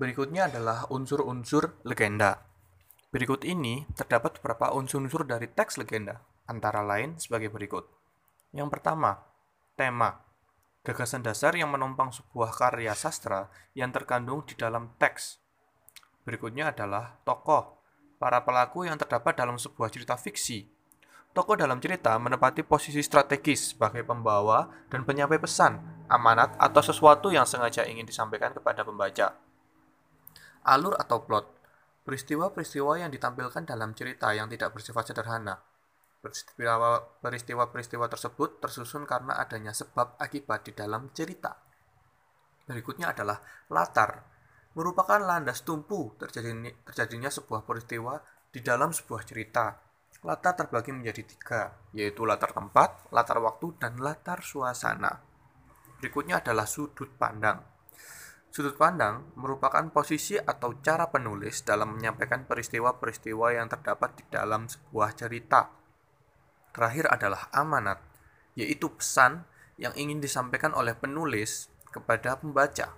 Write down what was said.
Berikutnya adalah unsur-unsur legenda. Berikut ini terdapat beberapa unsur-unsur dari teks legenda, antara lain sebagai berikut. Yang pertama, tema. Gagasan dasar yang menopang sebuah karya sastra yang terkandung di dalam teks. Berikutnya adalah tokoh, para pelaku yang terdapat dalam sebuah cerita fiksi. Tokoh dalam cerita menempati posisi strategis sebagai pembawa dan penyampai pesan, amanat, atau sesuatu yang sengaja ingin disampaikan kepada pembaca. Alur atau plot, peristiwa-peristiwa yang ditampilkan dalam cerita yang tidak bersifat sederhana. Peristiwa-peristiwa tersebut tersusun karena adanya sebab akibat di dalam cerita. Berikutnya adalah latar, merupakan landas tumpu terjadinya, terjadinya sebuah peristiwa di dalam sebuah cerita. Latar terbagi menjadi tiga, yaitu latar tempat, latar waktu, dan latar suasana. Berikutnya adalah sudut pandang. Sudut pandang merupakan posisi atau cara penulis dalam menyampaikan peristiwa-peristiwa yang terdapat di dalam sebuah cerita. Terakhir adalah amanat, yaitu pesan yang ingin disampaikan oleh penulis kepada pembaca.